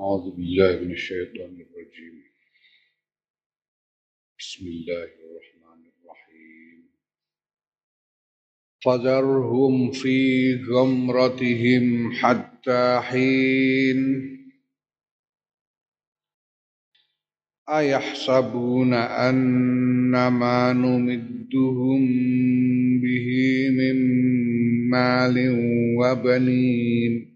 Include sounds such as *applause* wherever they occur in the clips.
أعوذ بالله من الشيطان الرجيم. بسم الله الرحمن الرحيم. فذرهم في غمرتهم حتى حين. أيحسبون أن ما نمدهم به من مال وبنين.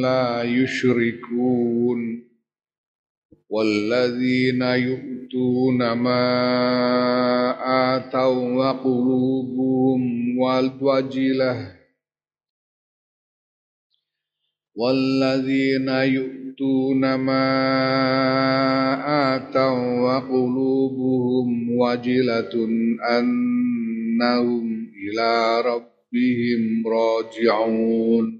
لا يشركون والذين يؤتون ما آتوا وقلوبهم والوجلة والذين يؤتون ما آتوا وقلوبهم وجلة أنهم إلى ربهم راجعون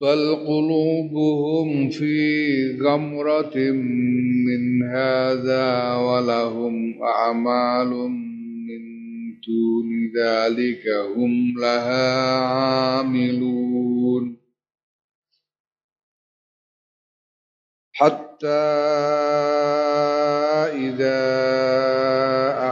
بل قلوبهم في غمرة من هذا ولهم أعمال من دون ذلك هم لها عاملون. حتى إذا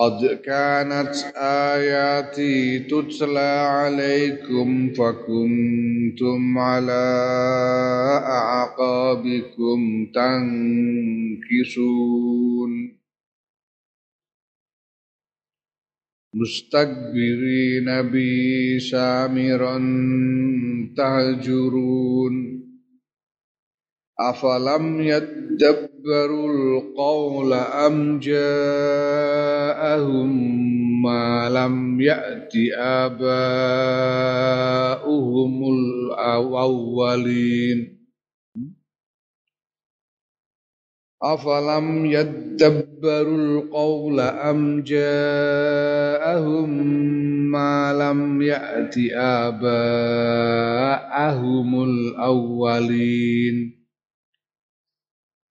قد كانت آياتي تتلى عليكم فكنتم على أعقابكم تنكسون مستكبرين بي سامرا تهجرون أفلم يدبروا القول أم جاءهم ما لم يأت آباؤهم الأولين أفلم يدبروا القول أم جاءهم ما لم يأت آباءهم الأولين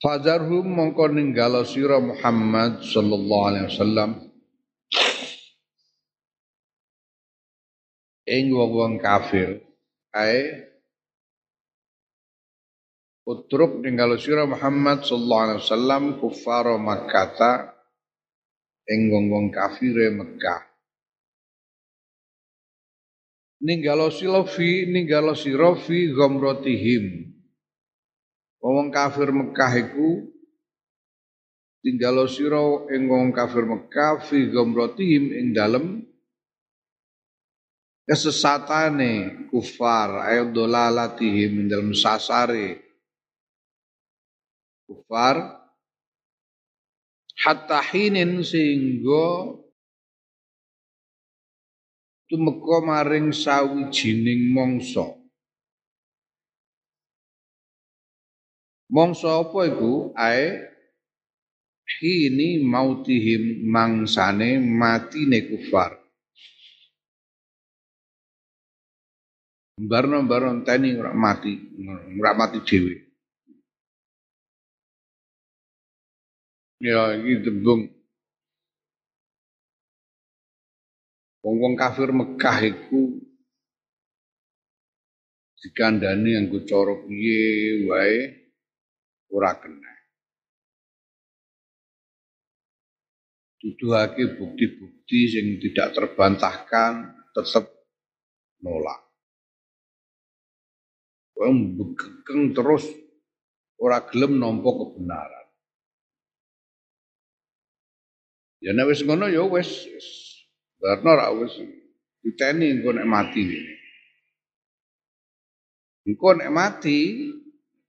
Fajarhum mongko ninggalo sira Muhammad sallallahu alaihi wasallam. Ing wong kafir. Ae. Utruk ninggalo sira Muhammad sallallahu alaihi wasallam kufaro Makkah ing wong kafire Mekah. Ninggalo sira fi ninggalo sira fi ghamratihim Wong kafir Mekah iku tinggalo sira ing wong kafir Mekah fi ghamratihim ing dalem kesesatane kufar ayo dolalatihim dalam sasare. Kufar hatta hinin sehingga tumeka maring sawijining mangsa mangsa apa iku? Ae hini mautihim mangsane matine kufar. Barno-barno tani ora mati ora mati dhewe. Ya iki tembung. Wong-wong kafir Mekah iku dikandani yang cara piye wae ora kena. Tuduhake bukti-bukti sing tidak terbantahkan tetap nolak. Wong begeng terus ora gelem nampa kebenaran. Ya nek wis ngono ya wis Barno ra wis diteni engko nek mati. Engko nek mati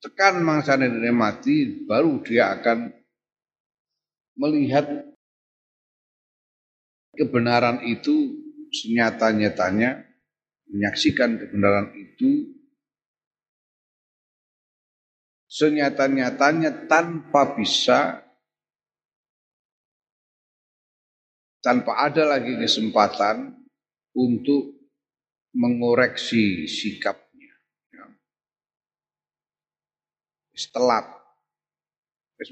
tekan mangsane nek mati baru dia akan melihat kebenaran itu senyata-nyatanya menyaksikan kebenaran itu senyata-nyatanya tanpa bisa tanpa ada lagi kesempatan untuk mengoreksi sikapnya. Ya. Telat.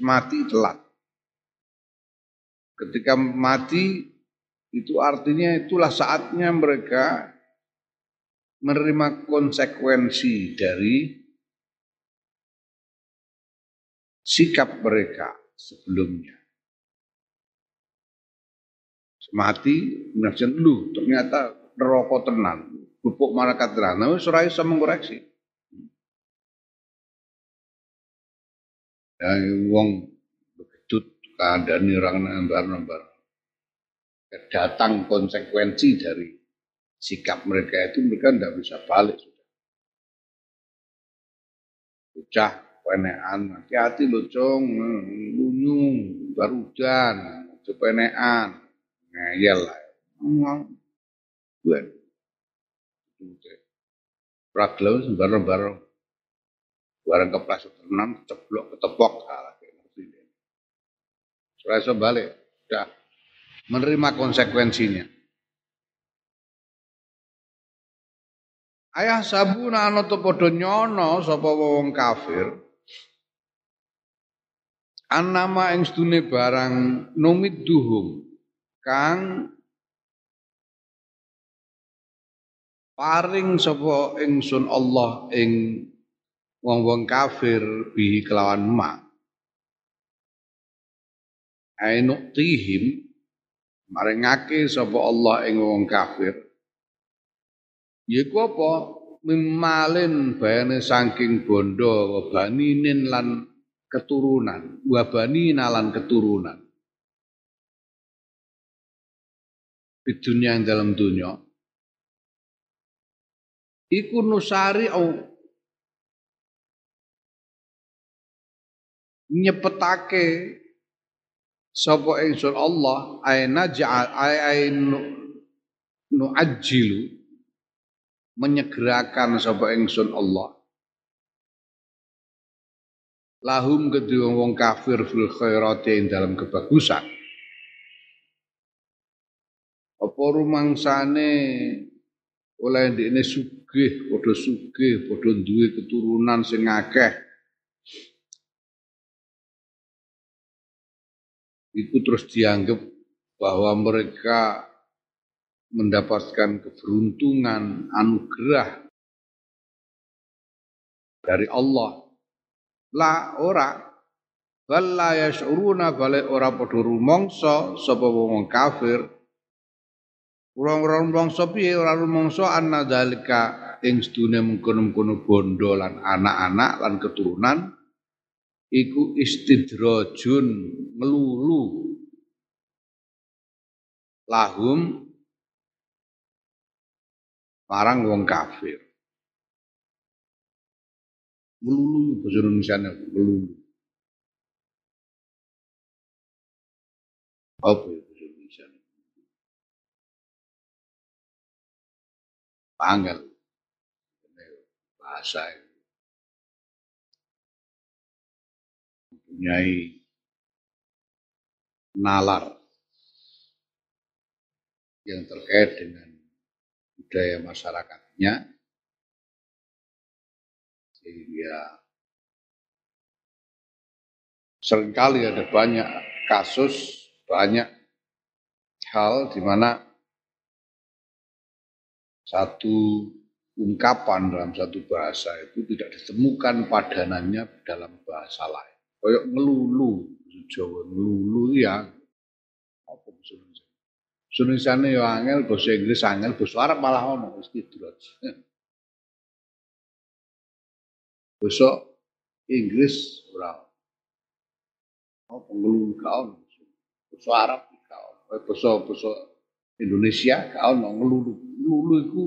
mati telat. Ketika mati itu artinya itulah saatnya mereka menerima konsekuensi dari sikap mereka sebelumnya mati kemudian lu ternyata neraka tenan bubuk malaikat tenan nah wis ora iso ya wong begedut kandhani orang nambar-nambar datang konsekuensi dari sikap mereka itu mereka tidak bisa balik sudah bocah penean hati-hati lo cong lunyung baru dan cepenean ngeyel lah. Buat. Raglau sembarang-barang. Barang keplas tenang, ceblok, ketepok. Salah. Saya iso balik. Sudah. Menerima konsekuensinya. Ayah sabuna ana to nyono sapa wong kafir. Anama ing sedune barang numid duhum kang paring sapa ingsun Allah ing wong-wong kafir bihi kelawan ma ainuk tihim maringake sapa Allah ing wong kafir. Yiku apa? Mimalin bayane saking bondo wabaninin lan keturunan wabani nalan keturunan. Di dunia yang dalam dunia. Iku nusari au nyepetake sapa ingsun Allah aina ja'al ay nu ajilu menyegerakan sapa ingsun Allah. Lahum kedua wong kafir fil khairati dalam kebagusan. Apa rumangsane oleh ndekne sugih padha sugih padha duwe keturunan sing akeh itu terus dianggap bahwa mereka mendapatkan keberuntungan anugerah dari Allah. La ora. Bal la yashuruna ora padha rumangsa sapa wong kafir. Urang-urang bangsa piye? Ora rumangsa anna dalika ing sedune mengkono-mengkono bondo lan anak-anak lan keturunan iku istidrajun melulu lahum marang wong kafir. Melulu bahasa Indonesia melulu. Apa ya bahasa Indonesia? Panggal. Bahasa itu. Mempunyai nalar yang terkait dengan budaya masyarakatnya sehingga sering kali ada banyak kasus, banyak hal di mana satu ungkapan dalam satu bahasa itu tidak ditemukan padanannya dalam bahasa lain. Kayak ngelulu, Jawa ngelulu ya. Apa maksudnya? Sunisane yo angel, basa Inggris angel, basa Arab malah ono wis kidrot. Basa Inggris ora. Oh, pengelulu kau, basa Arab kau, basa basa Indonesia kau ono ngelulu. Ngelulu itu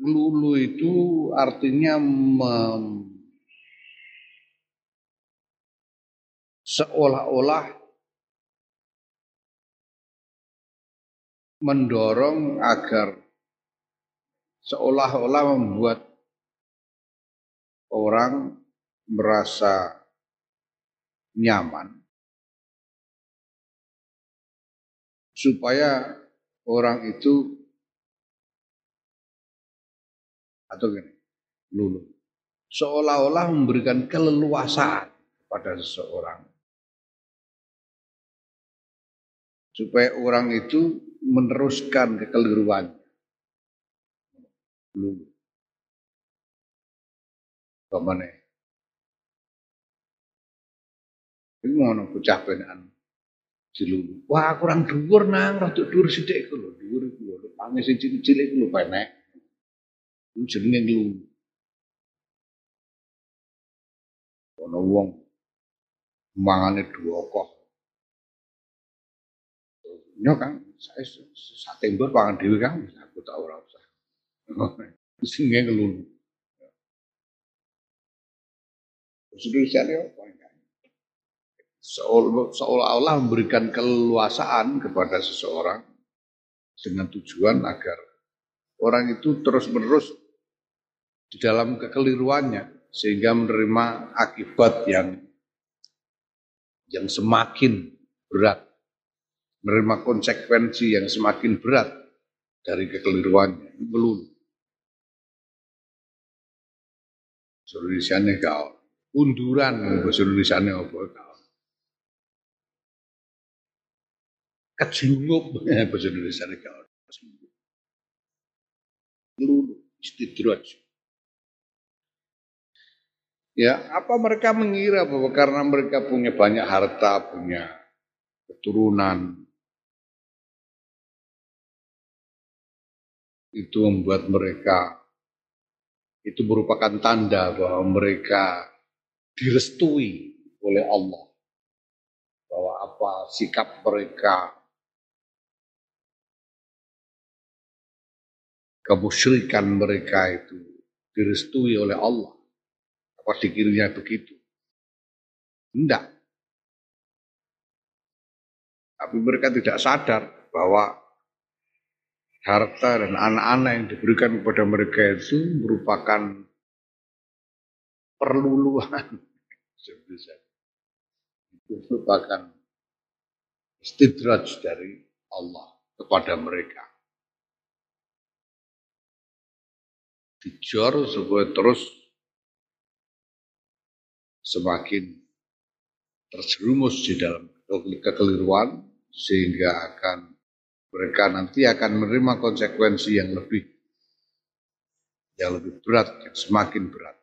ngelulu itu artinya mem, seolah-olah mendorong agar seolah-olah membuat orang merasa nyaman. Supaya orang itu atau gini lulu seolah-olah memberikan keleluasaan kepada seseorang supaya orang itu meneruskan kekeliruan. Belum. Ke mana? Ini mau bocah penaan dilulu. Wah kurang dhuwur nang, rada dhuwur sithik iku lho, dhuwur iku lho. Pange sing cilik-cilik iku lho penek. Iku jenenge nglulu. Ana wong mangane duokoh. Nyok Kang, saya satembur pangan dhewe Kang, aku tak ora usah. *laughs* Sing ngelulu. Solusinya apa? Seolah-olah memberikan keleluasaan kepada seseorang dengan tujuan agar orang itu terus-menerus di dalam kekeliruannya sehingga menerima akibat yang yang semakin berat menerima konsekuensi yang semakin berat dari kekeliruannya. Belum. Indonesia kau. Unduran bahasa Indonesia apa kau. Kejungup *laughs* bahasa Indonesia kau. Lulu istidraj. Ya, apa mereka mengira bahwa karena mereka punya banyak harta, punya keturunan, itu membuat mereka itu merupakan tanda bahwa mereka direstui oleh Allah. Bahwa apa sikap mereka kemusyrikan mereka itu direstui oleh Allah. Apa dikiranya begitu? Tidak. Tapi mereka tidak sadar bahwa harta dan anak-anak yang diberikan kepada mereka itu merupakan perluluan. *laughs* Itu merupakan istidraj dari Allah kepada mereka. Dijor supaya terus semakin terjerumus di dalam kekeliruan sehingga akan mereka nanti akan menerima konsekuensi yang lebih yang lebih berat, yang semakin berat.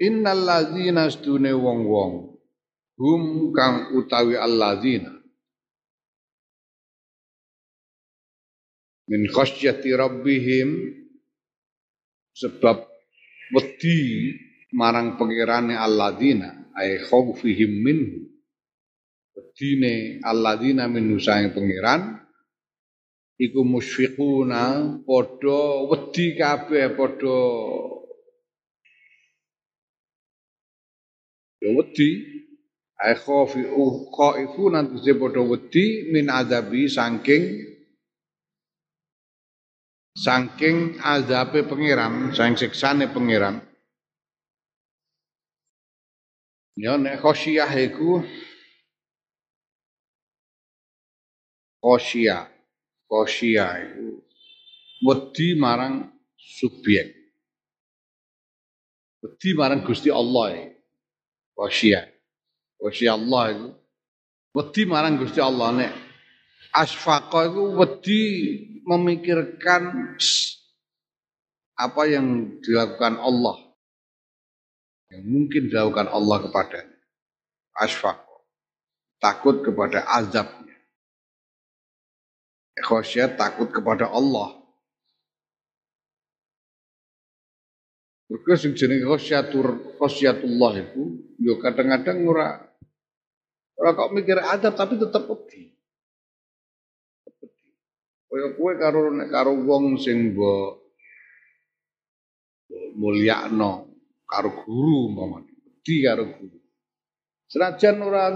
Innal ladzina stune wong-wong hum kang utawi alladzina min khasyati rabbihim sebab wedi marang pengirane alladzina ay khaufihim minhu wedine alladzina min nusaing pangeran iku musyfiquna padha wedi kabeh padha ya wedi. Ai khofi khaifu nanti padha wedi min azabi saking saking azabe pangeran saking siksane pangeran. Ya nek khosyah iku khosyah khosia itu wedi marang subjek. Wedi marang Gusti Allah. Khosia. Khosia Allah itu wedi marang Gusti Allah nek asfaqa itu wedi memikirkan apa yang dilakukan Allah yang mungkin dilakukan Allah kepada asfaqa takut kepada azab Khosyat takut kepada Allah. Mergo sing jenenge khosyatur khosyatullah itu yo kadang-kadang ora ora kok mikir adab tapi tetep wedi. Kaya kowe karo nek karo wong sing mbok mulyakno karo guru umpamane, wedi karo guru. Senajan ora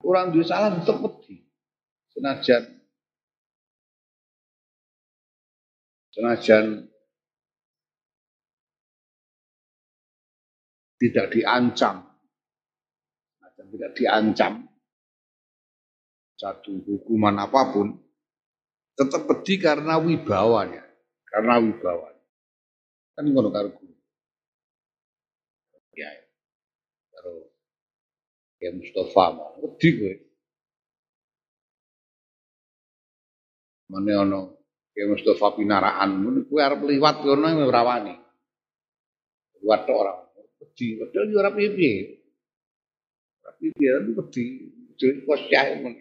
ora duwe salah tetep wedi. Senajan senajan tidak diancam, senajan tidak diancam satu hukuman apa pun, tetap pedih karena wibawanya, karena wibawa. Kan ngono karo guru. Ya, karo ya Mustafa mau wedi kowe. Mane ono Ya Mustafa pinaraan ngono kuwi arep liwat kono ora wani. Liwat tok ora. Wedi, padahal yo ora piye-piye. Ora tapi wedi. Jadi kok cah ngono.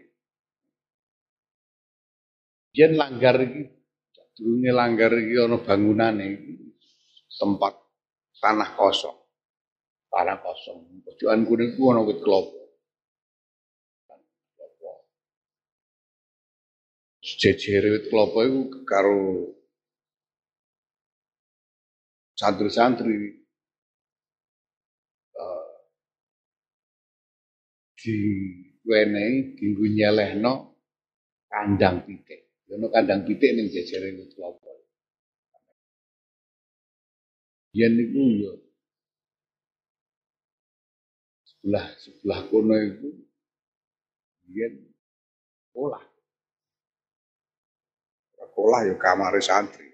Yen langgar iki durunge langgar iki ana bangunane tempat tanah kosong. Tanah kosong. Pojokan kuning ku ana wit. Jejere wit klapa iku karo santri-santri uh, di wenehi dinggo nyelehno kandang pitik. Ono kandang pitik ning jejere wit klapa. Yen niku yo sebelah sebelah kono iku yen olah sekolah ya kamar santri.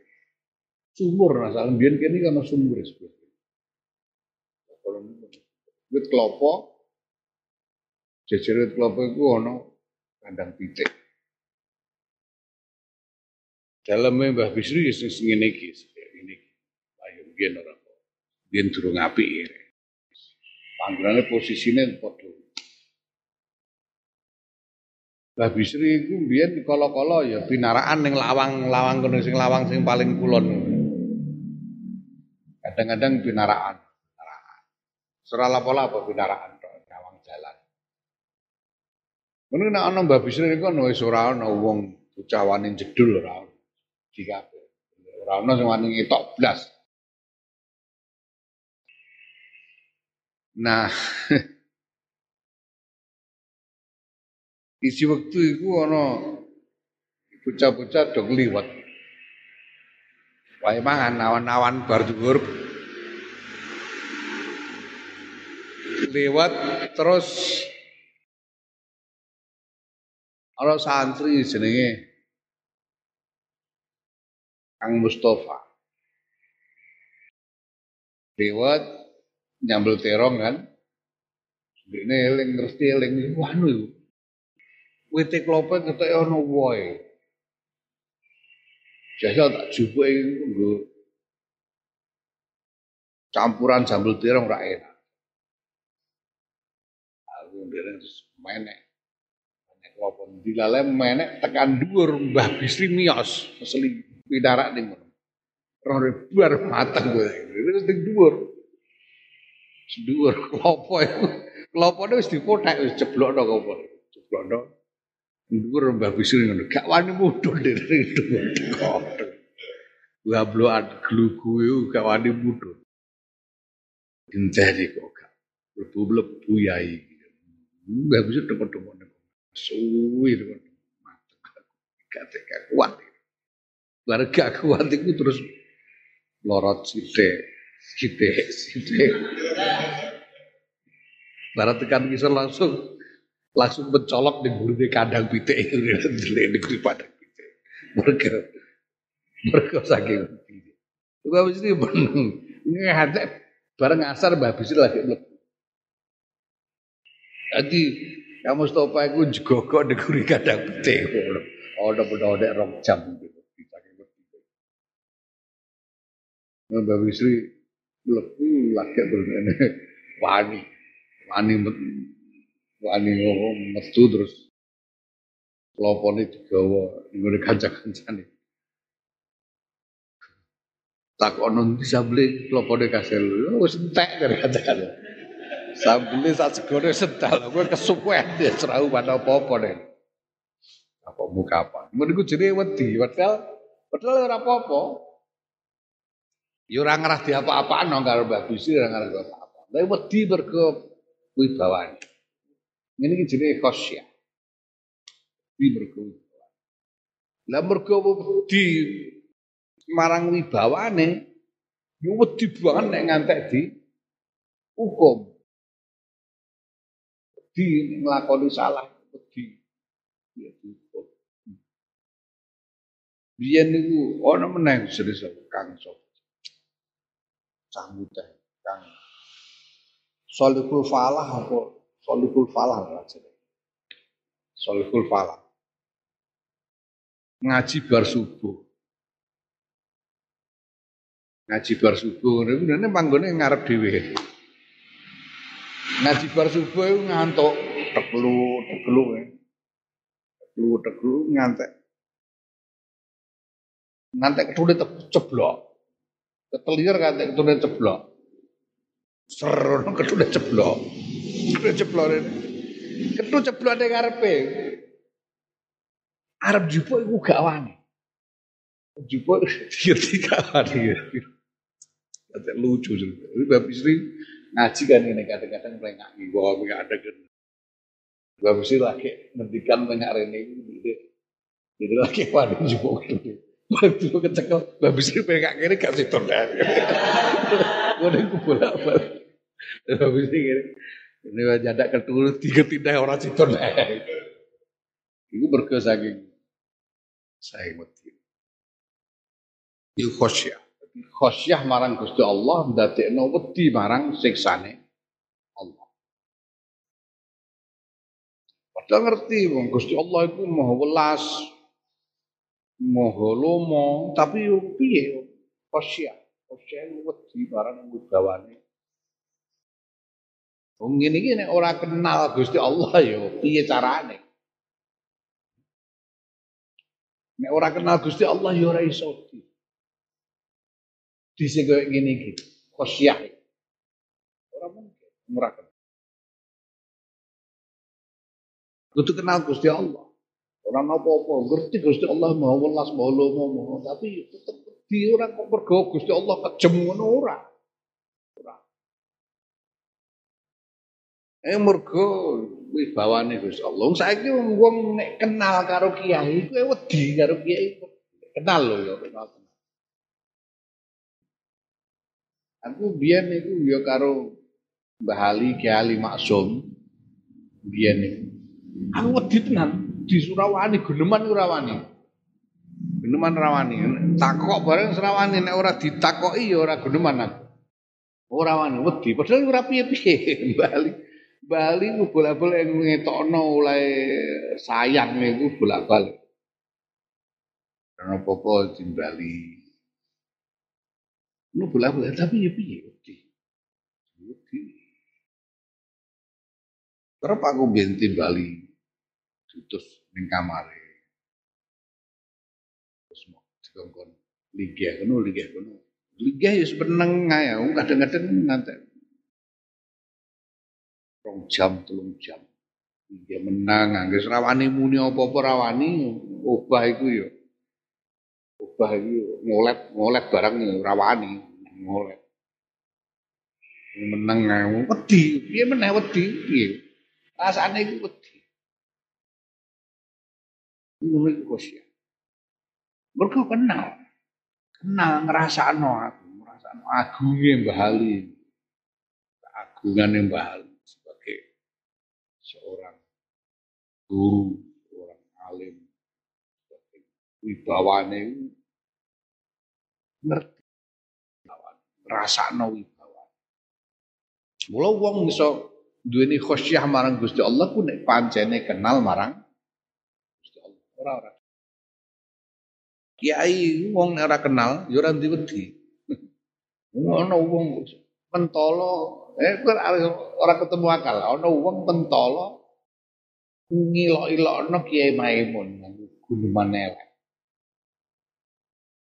Sumur saling biyen kene kan sumur sebetulnya. Wit klopo jejer wit klopo iku ana kandang pitik. Daleme Mbah Bisri wis ngene iki, ngene iki. Ayo biyen ora kok. Biyen durung apik. Panggonane posisine padha Mbah Bisri iku mbiyen kala-kala ya binaraan ning lawang-lawang kono sing lawang sing paling kulon. Kadang-kadang binaraan. binaraan. Sera lapo-lapo binaraan tok lawang jalan. Ngono nek ana Mbah Bisri ana wis ora ana wong bocah wani jedul ora ono. Dikape. Ora ana sing wani ngetok blas. Nah, *laughs* Isi waktu itu ana bocah-bocah do liwat. Wae mangan awan-awan bar. Lewat terus ana santri jenenge Kang Mustafa. Lewat nyambel terong kan. Dene eling ngerti eling wanu wite klopo ketoke ana woe. Jajal tak jupuke nggo campuran sambel tirong ra enak. Aku terus menek. Menek klopo dilale menek tekan dhuwur Mbah Bisri mios asli pidarak ning ngono. Roh buar mateng kowe. Terus ning dhuwur. Dhuwur klopo. Klopone wis dipothek wis jeblokno klopo. jeblono. Dhuwur Mbah Bisri ngono, gak wani mudhun dari dhuwur. Gabloan glugu iku gak wani mudhun. Enteni kok gak mlebu-mlebu yai. Mbah Bisri temen-temen suwi temen gak gak kuat. Bareng gak kuat itu terus lorot sithik, sithik, sithik. Barat tekan kisah langsung langsung mencolok di di kandang pitik itu di padang pitik. Mereka mereka saking itu habis itu beneng ngehatek bareng asar mbak bisir lagi mlebu. Jadi kamu stopa itu juga kok di guri kandang pitik. Oh, udah udah rong jam. Mbak Bisri mlebu lagi terus wani wani wani metu terus lopone digawa ngene kanca-kancane. Takono ndi sambele lopone kasil. Wis entek karo kanca-kancane. Sambele sak segone sental, kowe kesuwen ya serau mana apa-apa nek. Apa muka apa? Menurutku jenenge wedi, padahal padahal ora apa-apa. Ya ngerah di apa-apaan karo Mbak Bisi ora ngerah apa-apa. Tapi wedi mergo wibawane. Iki jenenge khosyah. Wedi mergo. Lah mergo wedi marang wibawane yo wedi banget nek ngantek di hukum. Wedi nglakoni salah wedi. Ya hukum. Biyen niku ana meneh serius Kang Sob. Canggutan Kang Solihul Falah apa Solihul Falah aja. Solihul Falah. Ngaji bar subuh. Ngaji bar subuh niku ngene panggone ngarep dhewe. Ngaji bar subuh iku ngantuk teklu teklu ya. Teklu teklu ngantek. Ngantek ketule ceblok. Ketelir ngantek ketule ceblok. Serono ketule ceblok. Ini. Ketule ceblok ning ngarepe. Arep jupuk iku gak wani. Jupuk ngerti *laughs* gak wani. Lucu juga. Mbak Bisri ngaji kan ini kadang-kadang melengak gua nggak ada kan. Mbak Bisri lagi ngendikan melengak rene ini. Jadi lagi wani jupuk itu. Waktu kecekel, Mbak Bisri melengak kiri gak dah. *laughs* Gue nih bolak balik. Mbak Bisri kiri. Ini jadak ketulu tiga tidak orang situ dah. Iku mergo saking saya wedi. Iku khosyah. Khosyah marang Gusti Allah ndadekno wedi marang siksane Allah. Padahal ngerti wong Gusti Allah iku Maha welas, Maha lomo, tapi yo piye khosyah. Khosyah wedi marang wibawane. Wong ngene iki nek kenal Gusti Allah yo piye carane? Nek ora kenal Gusti Allah ya ora iso di. Dise koyo ngene iki, khosyah. Ora mungkin ora kenal. Kudu kenal Gusti Allah. Ora apa-apa, ngerti Gusti Allah mau welas mau lomo tapi tetep di ora kok mergo Gusti Allah kejem ngono ora. Ora. Eh mergo wibawane Gusti Allah. Saiki wong nek kenal karo kiai kuwi wedi karo kiai. Kenal lho ya kenal. Aku biyen niku ya karo Mbah Ali Kiai Maksum. Biyen niku. Aku wedi tenan di Surawani geneman ora wani. Geneman rawani. Takok bareng serawani nek ora ditakoki ya ora geneman aku. Ora wani wedi padahal ora piye-piye *laughs* Mbah Ali. Bali ku bolak-balik ngetokno oleh sayang niku bolak-balik. Karena apa-apa di Bali. Nu bolak-balik tapi ya piye wedi. Wedi. Terus aku binti Bali. Terus ning kamare. Terus mau dikongkon liga kono liga kono. Liga ya seneng ae, kadang-kadang ngantek rong jam, telung jam. Dia menang, anggere rawani muni apa-apa rawani, obah iku ya. Obah iku ngolet, ngolet barang rawani, ngolet. Menang aku wedi, piye meneh wedi piye? Rasane iku wedi. Ngono iku kosya. Mergo kenal. Kenal ngrasakno aku, ngrasakno agunge Mbah Ali. Agungane Mbah Ali guru, seorang alim, wibawane ngerti ngrasakno wibawane. Mula wong iso duweni khosyah marang Gusti Allah ku nek pancene kenal marang Gusti Allah. Ora ora kiai wong ora kenal ya ora wedi. Ono wong pentolo eh ora ketemu akal. Ono wong pentolo ngilok-ilokno Kiai Maimun guneman elek.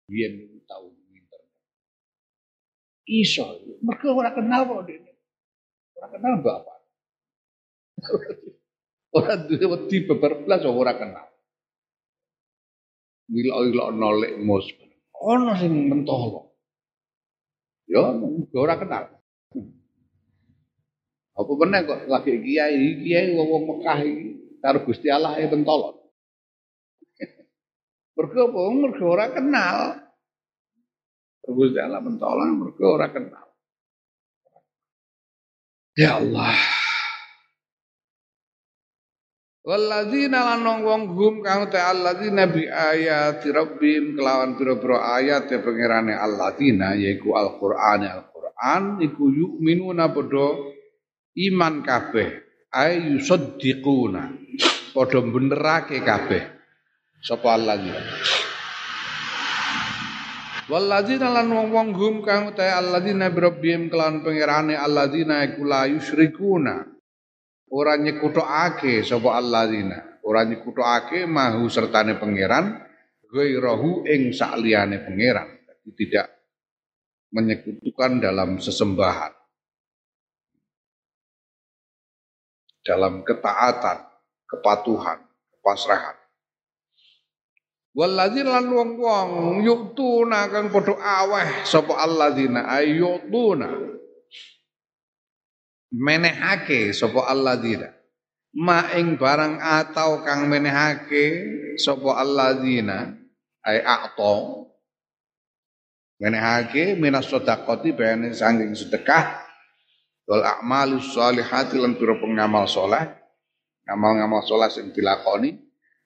Biyen tau internet. Iso, mergo ora kenal kok dene. Ora kenal bapak. Ora duwe wedi beber blas ora kenal. Wilok-wilok nolek mus. Ono sing mentolo. Ya ora kenal. Apa bener kok lagi kiai, kiai wong Mekah iki karo Gusti Allah e pentolon. *laughs* Mergo apa? Mergo ora kenal. Gusti Allah pentolon mergo ora kenal. Ya Allah. Walladzina lan wong hum kang ta alladzina bi ayati rabbim kelawan pira-pira ayat e pangerane alladzina yaiku Al-Qur'an Al-Qur'an iku yu'minuna padha iman kabeh ay yusaddiquna padha benerake kabeh. Sapa alladzina Walladzina lan wong-wong hum kang ta alladzina bi rabbim kelawan pangerane alladzina iku la yusyrikuna. Ora nyekutokake sapa alladzina ora nyekutokake mahu sertane pangeran ghairahu ing sakliyane pangeran. Jadi tidak menyekutukan dalam sesembahan. Dalam ketaatan kepatuhan kepasrahan. Walladzina lan wong-wong yuktuna kang padha aweh sapa alladzina ayyutuna. Menehake sapa alladzina. Ma ing barang atau kang menehake sapa alladzina ai aqta menehake minas sedekati bayane sanging sedekah. Wal a'malus sholihati lan pira pengamal saleh ngamal-ngamal saleh sing dilakoni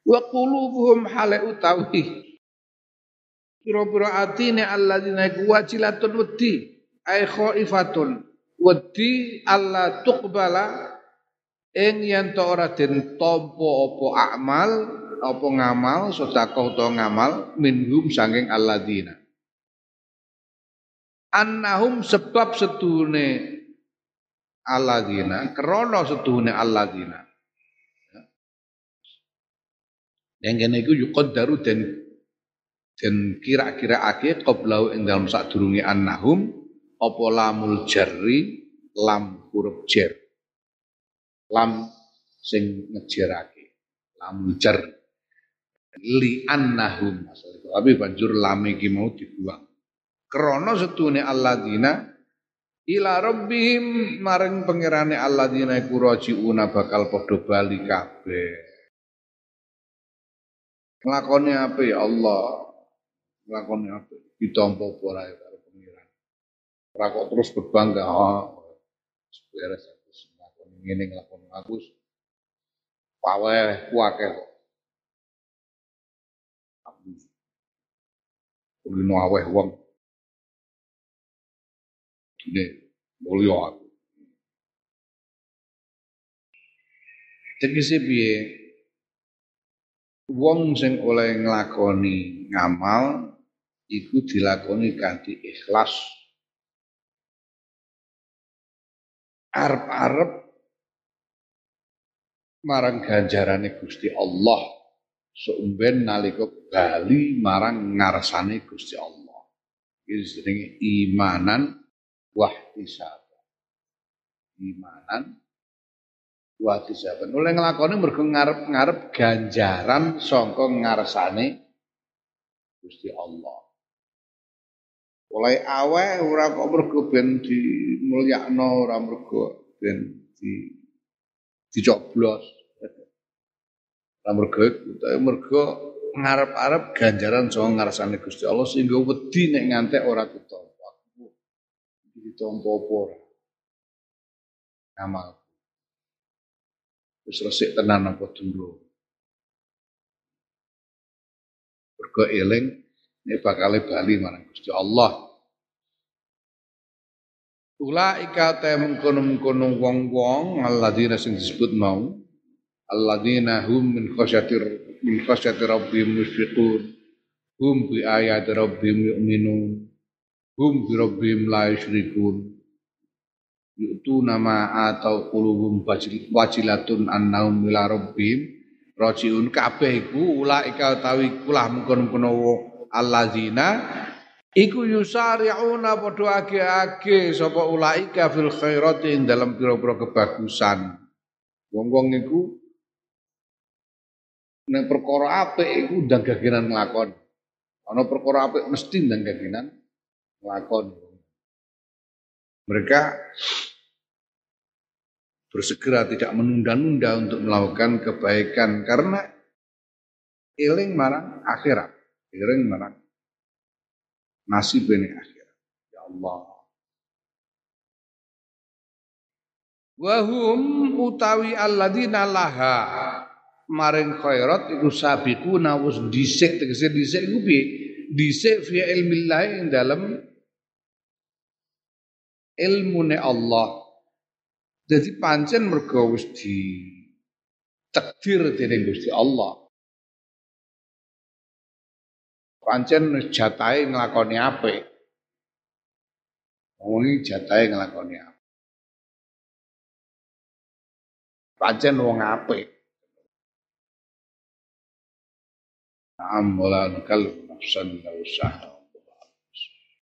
wa qulubuhum hale utawi pira-pira atine alladzina wajilatun wedi ai khaifatun wedi Allah tuqbala ing yen to ora den tampa apa amal apa ngamal sedekah utawa ngamal minhum saking alladzina. Annahum sebab setune alladzina krana setune alladzina yang kene iku yuqaddaru den den kira-kiraake qablau ing dalam sadurunge annahum apa lamul jarri lam huruf jar. Lam sing ngejerake lamul jar. Li annahum tapi banjur lam iki mau dibuang. Krana setune alladzina ila rabbihim maring pangerane alladzina iku rajiuna bakal padha bali kabeh nglakoni apa ya Allah nglakoni apa ditampa apa ora ya Ora kok terus berbangga, oh, beres aku nglakoni ngene nglakoni aku paweh kuake kok. Aku kuwi aweh wong. Ini mulya aku. Tegese piye? Wong sing oleh nglakoni ngamal iku dilakoni kanthi ikhlas arep-arep marang ganjarane Gusti Allah seumben nalika bali marang ngarsane Gusti Allah. Iki jenenge imanan wahtisab. Imanan watisaban. Oleh nglakoni mergo ngarep-ngarep ganjaran sangka ngarsane Gusti Allah. Oleh awe ora kok mergo ben dimulyakno ora mergo ben di dicoblos. Ora mergo utawa mergo ngarep-arep ganjaran saka ngarsane Gusti Allah sehingga wedi nek ngantek ora ditampa. Ditampa apa ora? Amal. Wis resik tenan apa durung. Mergo eling nek bakal bali marang Gusti Allah. Ulaika ta mengkono-mengkono wong-wong alladzina sing disebut mau alladzina hum min khasyatir min khasyati rabbihim musyfiqun hum bi ayati rabbihim yu'minun hum bi rabbihim la yusyrikun yu'tu nama atau qulubum wajilatun annahum ila rabbihim. Rajiun kabeh iku ulaika utawi kulah mengkono-mengkono alladzina iku yusari'una padha age-age sapa ulaika fil khairati dalam pira-pira kebagusan. Wong-wong iku nek perkara apik iku ndang gagenan nglakon. Ana perkara apik mesti ndang gagenan nglakon. Mereka bersegera tidak menunda-nunda untuk melakukan kebaikan karena eling marang akhirat, eling marang nasib ini akhirat. Ya Allah. Wahum utawi alladzina laha maring khairat iku sabiquna wis dhisik tegese dhisik iku piye? Dhisik fi ilmillah ing dalem ilmune Allah jadi pancen mergo wis di takdir dening Gusti Allah. Pancen wis jatahe nglakoni apik. Wong jatahe nglakoni apik. Pancen wong apik. Na'am wala nukal nafsan usaha.